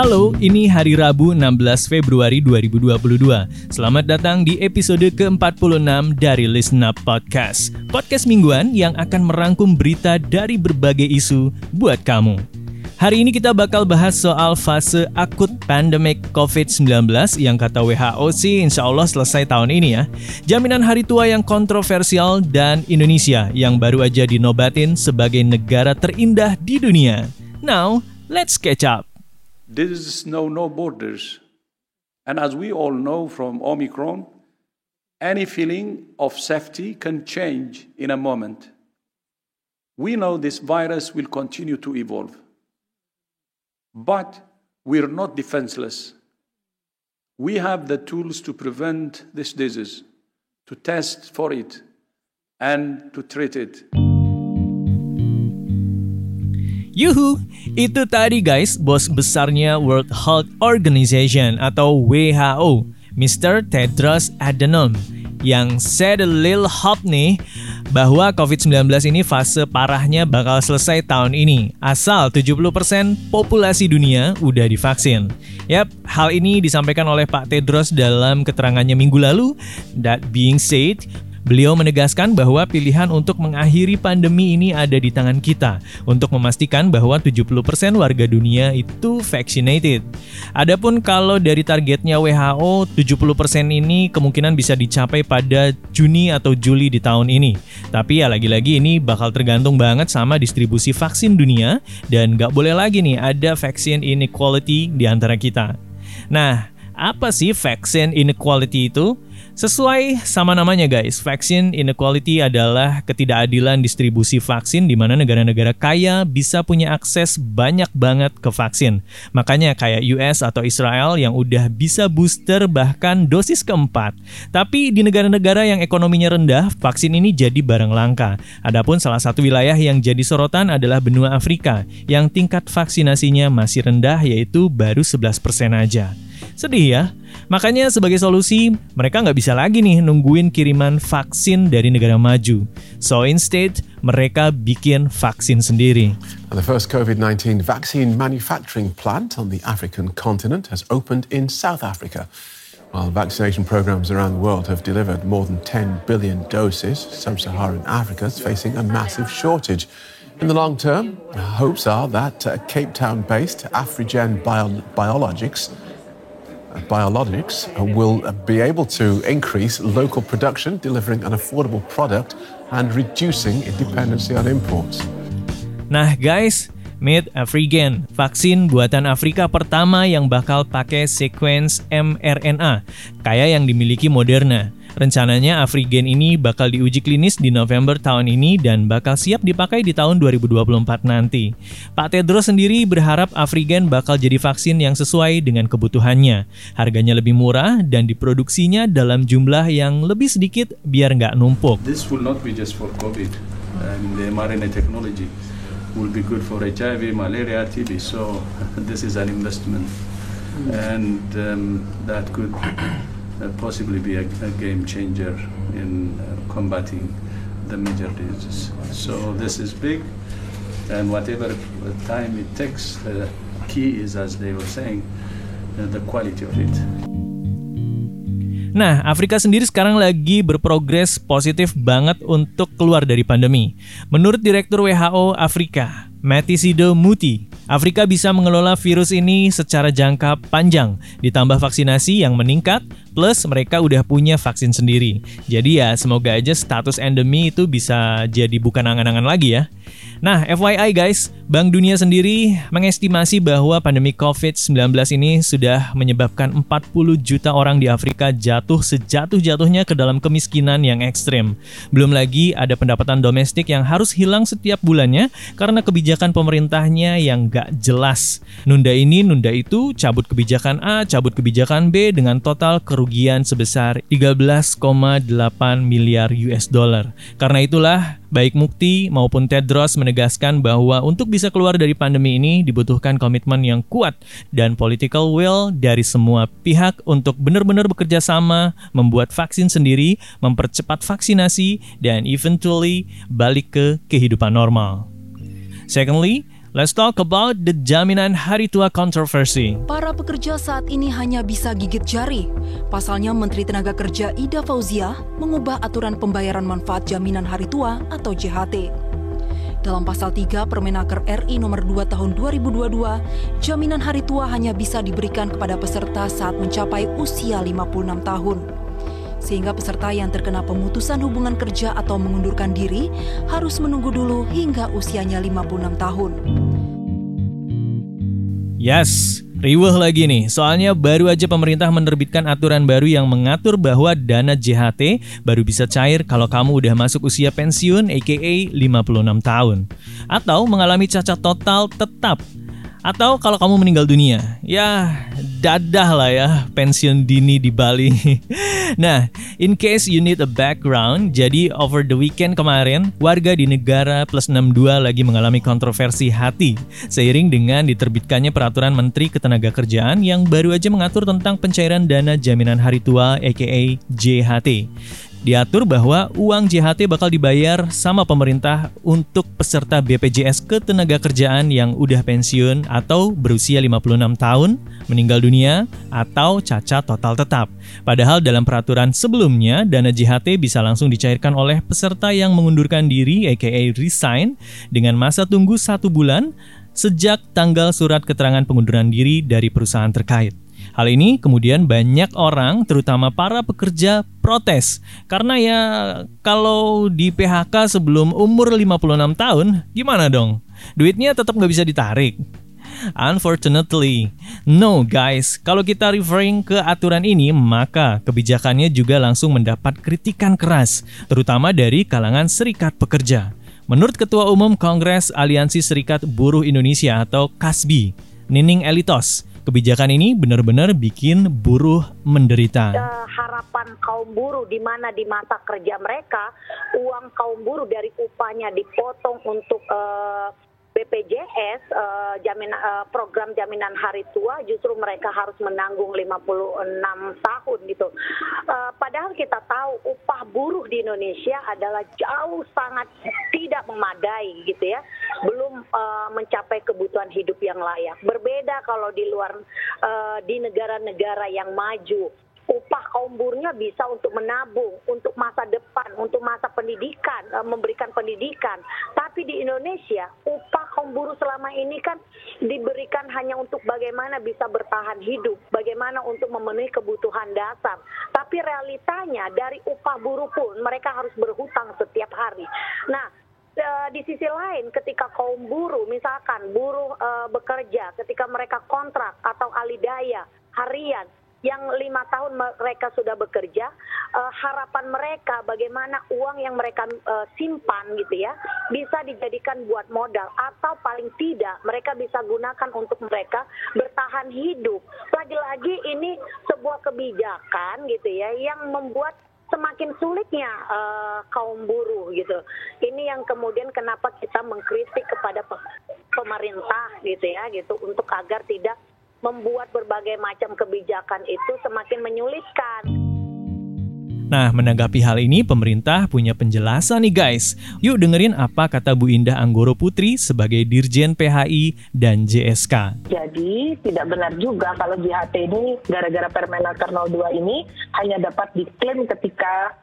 Halo, ini hari Rabu 16 Februari 2022. Selamat datang di episode ke-46 dari Listen Up Podcast. Podcast mingguan yang akan merangkum berita dari berbagai isu buat kamu. Hari ini kita bakal bahas soal fase akut pandemic COVID-19 yang kata WHO sih insya Allah selesai tahun ini ya. Jaminan hari tua yang kontroversial dan Indonesia yang baru aja dinobatin sebagai negara terindah di dunia. Now, let's catch up. Is no, no borders. And as we all know from Omicron, any feeling of safety can change in a moment. We know this virus will continue to evolve. But we're not defenseless. We have the tools to prevent this disease, to test for it, and to treat it. Yuhu, itu tadi guys bos besarnya World Health Organization atau WHO, Mr. Tedros Adhanom yang said a little hop nih bahwa COVID-19 ini fase parahnya bakal selesai tahun ini asal 70% populasi dunia udah divaksin. Yap, hal ini disampaikan oleh Pak Tedros dalam keterangannya minggu lalu. That being said, Beliau menegaskan bahwa pilihan untuk mengakhiri pandemi ini ada di tangan kita untuk memastikan bahwa 70% warga dunia itu vaccinated. Adapun kalau dari targetnya WHO, 70% ini kemungkinan bisa dicapai pada Juni atau Juli di tahun ini. Tapi ya lagi-lagi ini bakal tergantung banget sama distribusi vaksin dunia dan nggak boleh lagi nih ada vaksin inequality di antara kita. Nah, apa sih vaksin inequality itu? Sesuai sama namanya guys, vaksin inequality adalah ketidakadilan distribusi vaksin di mana negara-negara kaya bisa punya akses banyak banget ke vaksin. Makanya kayak US atau Israel yang udah bisa booster bahkan dosis keempat. Tapi di negara-negara yang ekonominya rendah, vaksin ini jadi barang langka. Adapun salah satu wilayah yang jadi sorotan adalah benua Afrika yang tingkat vaksinasinya masih rendah yaitu baru 11% aja. Sedih ya. Makanya sebagai solusi, mereka nggak bisa lagi nih nungguin kiriman vaksin dari negara maju. So instead, mereka bikin vaksin sendiri. The first COVID-19 vaccine manufacturing plant on the African continent has opened in South Africa. While vaccination programs around the world have delivered more than 10 billion doses, sub-Saharan Africa is facing a massive shortage. In the long term, hopes are that uh, Cape Town-based Afrigen Bio- Biologics biologics will be able to increase local production, delivering an affordable product and reducing dependency on imports. Nah guys, Made Afrigen, vaksin buatan Afrika pertama yang bakal pakai sequence mRNA, kayak yang dimiliki Moderna. Rencananya Afrigen ini bakal diuji klinis di November tahun ini dan bakal siap dipakai di tahun 2024 nanti. Pak Tedros sendiri berharap Afrigen bakal jadi vaksin yang sesuai dengan kebutuhannya. Harganya lebih murah dan diproduksinya dalam jumlah yang lebih sedikit biar nggak numpuk. This will not be just for COVID. and the mRNA technology will be good for HIV, malaria, TB. So this is an investment, and um, that could possibly be a, a game changer in uh, combating the major diseases. So this is big, and whatever time it takes, the key is, as they were saying, uh, the quality of it. Nah, Afrika sendiri sekarang lagi berprogres positif banget untuk keluar dari pandemi. Menurut Direktur WHO Afrika, Matisido Muti, Afrika bisa mengelola virus ini secara jangka panjang, ditambah vaksinasi yang meningkat, plus mereka udah punya vaksin sendiri. Jadi ya, semoga aja status endemi itu bisa jadi bukan angan-angan lagi ya. Nah, FYI guys, Bank Dunia sendiri mengestimasi bahwa pandemi COVID-19 ini sudah menyebabkan 40 juta orang di Afrika jatuh sejatuh-jatuhnya ke dalam kemiskinan yang ekstrim. Belum lagi ada pendapatan domestik yang harus hilang setiap bulannya karena kebijakan pemerintahnya yang gak jelas. Nunda ini, nunda itu, cabut kebijakan A, cabut kebijakan B dengan total kerugian sebesar 13,8 miliar US dollar. Karena itulah, baik Mukti maupun Tedros menegaskan bahwa untuk bisa keluar dari pandemi ini dibutuhkan komitmen yang kuat dan political will dari semua pihak untuk benar-benar bekerja sama, membuat vaksin sendiri, mempercepat vaksinasi, dan eventually balik ke kehidupan normal. Secondly, Let's talk about the jaminan hari tua controversy. Para pekerja saat ini hanya bisa gigit jari. Pasalnya Menteri Tenaga Kerja Ida Fauzia mengubah aturan pembayaran manfaat jaminan hari tua atau JHT. Dalam pasal 3 Permenaker RI nomor 2 tahun 2022, jaminan hari tua hanya bisa diberikan kepada peserta saat mencapai usia 56 tahun sehingga peserta yang terkena pemutusan hubungan kerja atau mengundurkan diri harus menunggu dulu hingga usianya 56 tahun. Yes, riweh lagi nih. Soalnya baru aja pemerintah menerbitkan aturan baru yang mengatur bahwa dana JHT baru bisa cair kalau kamu udah masuk usia pensiun aka 56 tahun atau mengalami cacat total tetap atau kalau kamu meninggal dunia, ya dadah lah ya pensiun dini di Bali. nah, in case you need a background, jadi over the weekend kemarin, warga di negara plus 62 lagi mengalami kontroversi hati seiring dengan diterbitkannya peraturan Menteri Ketenagakerjaan yang baru aja mengatur tentang pencairan dana jaminan hari tua aka JHT diatur bahwa uang JHT bakal dibayar sama pemerintah untuk peserta BPJS Ketenagakerjaan yang udah pensiun atau berusia 56 tahun, meninggal dunia, atau cacat total tetap. Padahal dalam peraturan sebelumnya, dana JHT bisa langsung dicairkan oleh peserta yang mengundurkan diri aka resign dengan masa tunggu satu bulan sejak tanggal surat keterangan pengunduran diri dari perusahaan terkait. Hal ini kemudian banyak orang, terutama para pekerja, protes. Karena ya kalau di PHK sebelum umur 56 tahun, gimana dong? Duitnya tetap nggak bisa ditarik. Unfortunately, no guys, kalau kita referring ke aturan ini, maka kebijakannya juga langsung mendapat kritikan keras, terutama dari kalangan serikat pekerja. Menurut Ketua Umum Kongres Aliansi Serikat Buruh Indonesia atau KASBI, Nining Elitos, Kebijakan ini benar-benar bikin buruh menderita. Uh, harapan kaum buruh di mana di masa kerja mereka uang kaum buruh dari upahnya dipotong untuk uh, BPJS uh, eh, jamin uh, program jaminan hari tua justru mereka harus menanggung 56 tahun gitu. Uh, padahal kita tahu upah buruh di Indonesia adalah jauh sangat tidak memadai gitu ya. Belum uh, mencapai kebutuhan hidup yang layak. Berbeda kalau di luar uh, di negara-negara yang maju upah kaum buruhnya bisa untuk menabung, untuk masa depan, untuk masa pendidikan, eh, memberikan pendidikan. Tapi di Indonesia, upah kaum buruh selama ini kan diberikan hanya untuk bagaimana bisa bertahan hidup, bagaimana untuk memenuhi kebutuhan dasar. Tapi realitanya dari upah buruh pun mereka harus berhutang setiap hari. Nah, di sisi lain ketika kaum buruh misalkan buruh uh, bekerja ketika mereka kontrak atau alidaya harian yang lima tahun mereka sudah bekerja, uh, harapan mereka bagaimana uang yang mereka uh, simpan gitu ya bisa dijadikan buat modal atau paling tidak mereka bisa gunakan untuk mereka bertahan hidup. Lagi-lagi ini sebuah kebijakan gitu ya yang membuat semakin sulitnya uh, kaum buruh gitu. Ini yang kemudian kenapa kita mengkritik kepada pemerintah gitu ya gitu untuk agar tidak membuat berbagai macam kebijakan itu semakin menyulitkan. Nah, menanggapi hal ini, pemerintah punya penjelasan nih guys. Yuk dengerin apa kata Bu Indah Anggoro Putri sebagai Dirjen PHI dan JSK. Jadi, tidak benar juga kalau JHT ini gara-gara Permenaker 02 ini hanya dapat diklaim ketika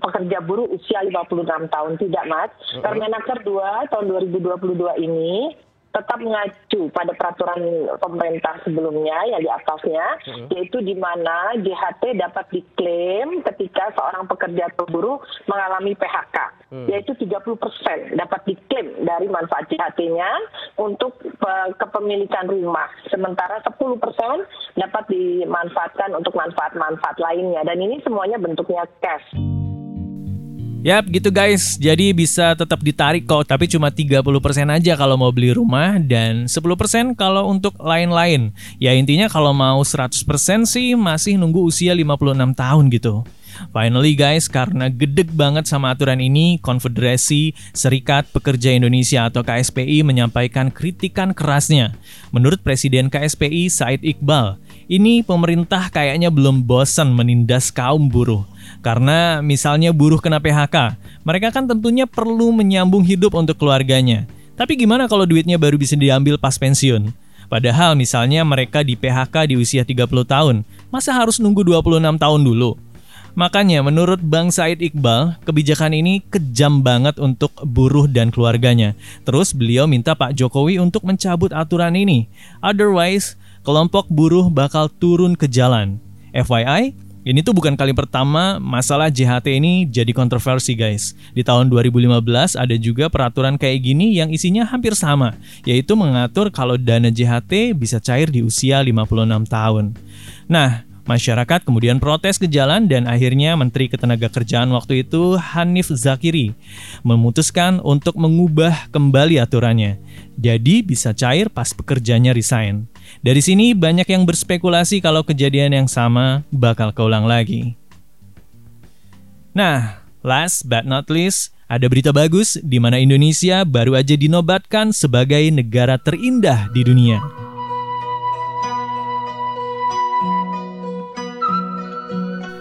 pekerja buruh usia 56 tahun. Tidak, Mas. Permenaker 2 tahun 2022 ini tetap mengacu pada peraturan pemerintah sebelumnya yang di atasnya, hmm. yaitu di mana JHT dapat diklaim ketika seorang pekerja atau buruh mengalami PHK, hmm. yaitu 30% dapat diklaim dari manfaat JHT-nya untuk kepemilikan rumah, sementara 10% dapat dimanfaatkan untuk manfaat-manfaat lainnya, dan ini semuanya bentuknya cash. Yap gitu guys, jadi bisa tetap ditarik kok tapi cuma 30% aja kalau mau beli rumah dan 10% kalau untuk lain-lain. Ya intinya kalau mau 100% sih masih nunggu usia 56 tahun gitu. Finally guys, karena gedek banget sama aturan ini, Konfederasi Serikat Pekerja Indonesia atau KSPI menyampaikan kritikan kerasnya. Menurut Presiden KSPI Said Iqbal, ini pemerintah kayaknya belum bosan menindas kaum buruh. Karena misalnya buruh kena PHK, mereka kan tentunya perlu menyambung hidup untuk keluarganya. Tapi gimana kalau duitnya baru bisa diambil pas pensiun? Padahal misalnya mereka di PHK di usia 30 tahun, masa harus nunggu 26 tahun dulu? Makanya menurut Bang Said Iqbal, kebijakan ini kejam banget untuk buruh dan keluarganya. Terus beliau minta Pak Jokowi untuk mencabut aturan ini. Otherwise, kelompok buruh bakal turun ke jalan. FYI, ini tuh bukan kali pertama masalah JHT ini jadi kontroversi guys. Di tahun 2015 ada juga peraturan kayak gini yang isinya hampir sama, yaitu mengatur kalau dana JHT bisa cair di usia 56 tahun. Nah, Masyarakat kemudian protes ke jalan dan akhirnya Menteri Ketenagakerjaan waktu itu Hanif Zakiri memutuskan untuk mengubah kembali aturannya. Jadi bisa cair pas pekerjanya resign. Dari sini banyak yang berspekulasi kalau kejadian yang sama bakal keulang lagi. Nah, last but not least, ada berita bagus di mana Indonesia baru aja dinobatkan sebagai negara terindah di dunia.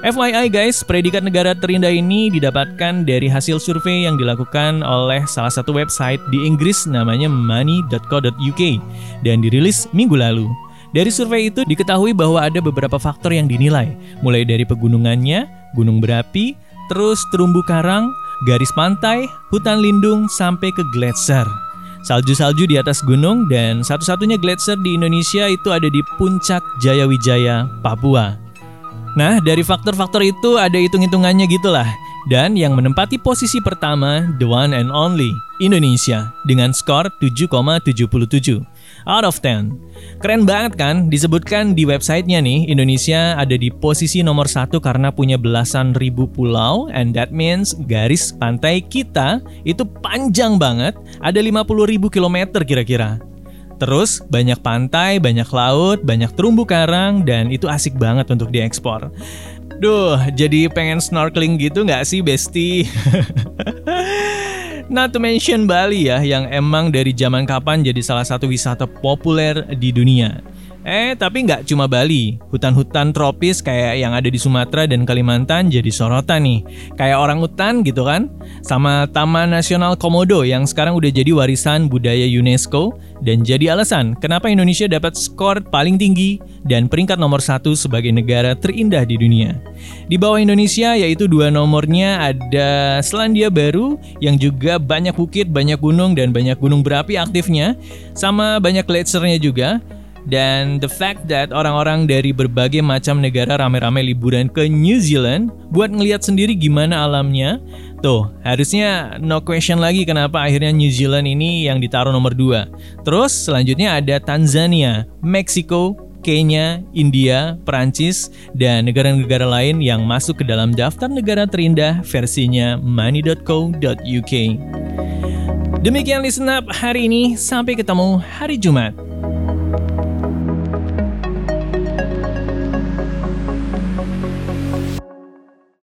FYI guys, predikat negara terindah ini didapatkan dari hasil survei yang dilakukan oleh salah satu website di Inggris namanya money.co.uk dan dirilis minggu lalu. Dari survei itu diketahui bahwa ada beberapa faktor yang dinilai, mulai dari pegunungannya, gunung berapi, terus terumbu karang, garis pantai, hutan lindung, sampai ke gletser. Salju-salju di atas gunung dan satu-satunya gletser di Indonesia itu ada di puncak Jayawijaya, Papua. Nah, dari faktor-faktor itu ada hitung-hitungannya gitulah. Dan yang menempati posisi pertama, the one and only, Indonesia, dengan skor 7,77 out of 10. Keren banget kan? Disebutkan di websitenya nih, Indonesia ada di posisi nomor satu karena punya belasan ribu pulau, and that means garis pantai kita itu panjang banget, ada 50 ribu kilometer kira-kira. Terus banyak pantai, banyak laut, banyak terumbu karang, dan itu asik banget untuk diekspor. Duh, jadi pengen snorkeling gitu nggak sih, Besti? Not to mention Bali ya, yang emang dari zaman kapan jadi salah satu wisata populer di dunia. Eh, tapi nggak cuma Bali. Hutan-hutan tropis kayak yang ada di Sumatera dan Kalimantan jadi sorotan nih. Kayak orang hutan gitu kan. Sama Taman Nasional Komodo yang sekarang udah jadi warisan budaya UNESCO dan jadi alasan kenapa Indonesia dapat skor paling tinggi dan peringkat nomor satu sebagai negara terindah di dunia. Di bawah Indonesia yaitu dua nomornya ada Selandia Baru yang juga banyak bukit, banyak gunung dan banyak gunung berapi aktifnya sama banyak gletsernya juga dan the fact that orang-orang dari berbagai macam negara rame-rame liburan ke New Zealand buat ngeliat sendiri gimana alamnya. Tuh, harusnya no question lagi kenapa akhirnya New Zealand ini yang ditaruh nomor 2. Terus selanjutnya ada Tanzania, Meksiko, Kenya, India, Perancis, dan negara-negara lain yang masuk ke dalam daftar negara terindah versinya money.co.uk. Demikian listen up hari ini, sampai ketemu hari Jumat.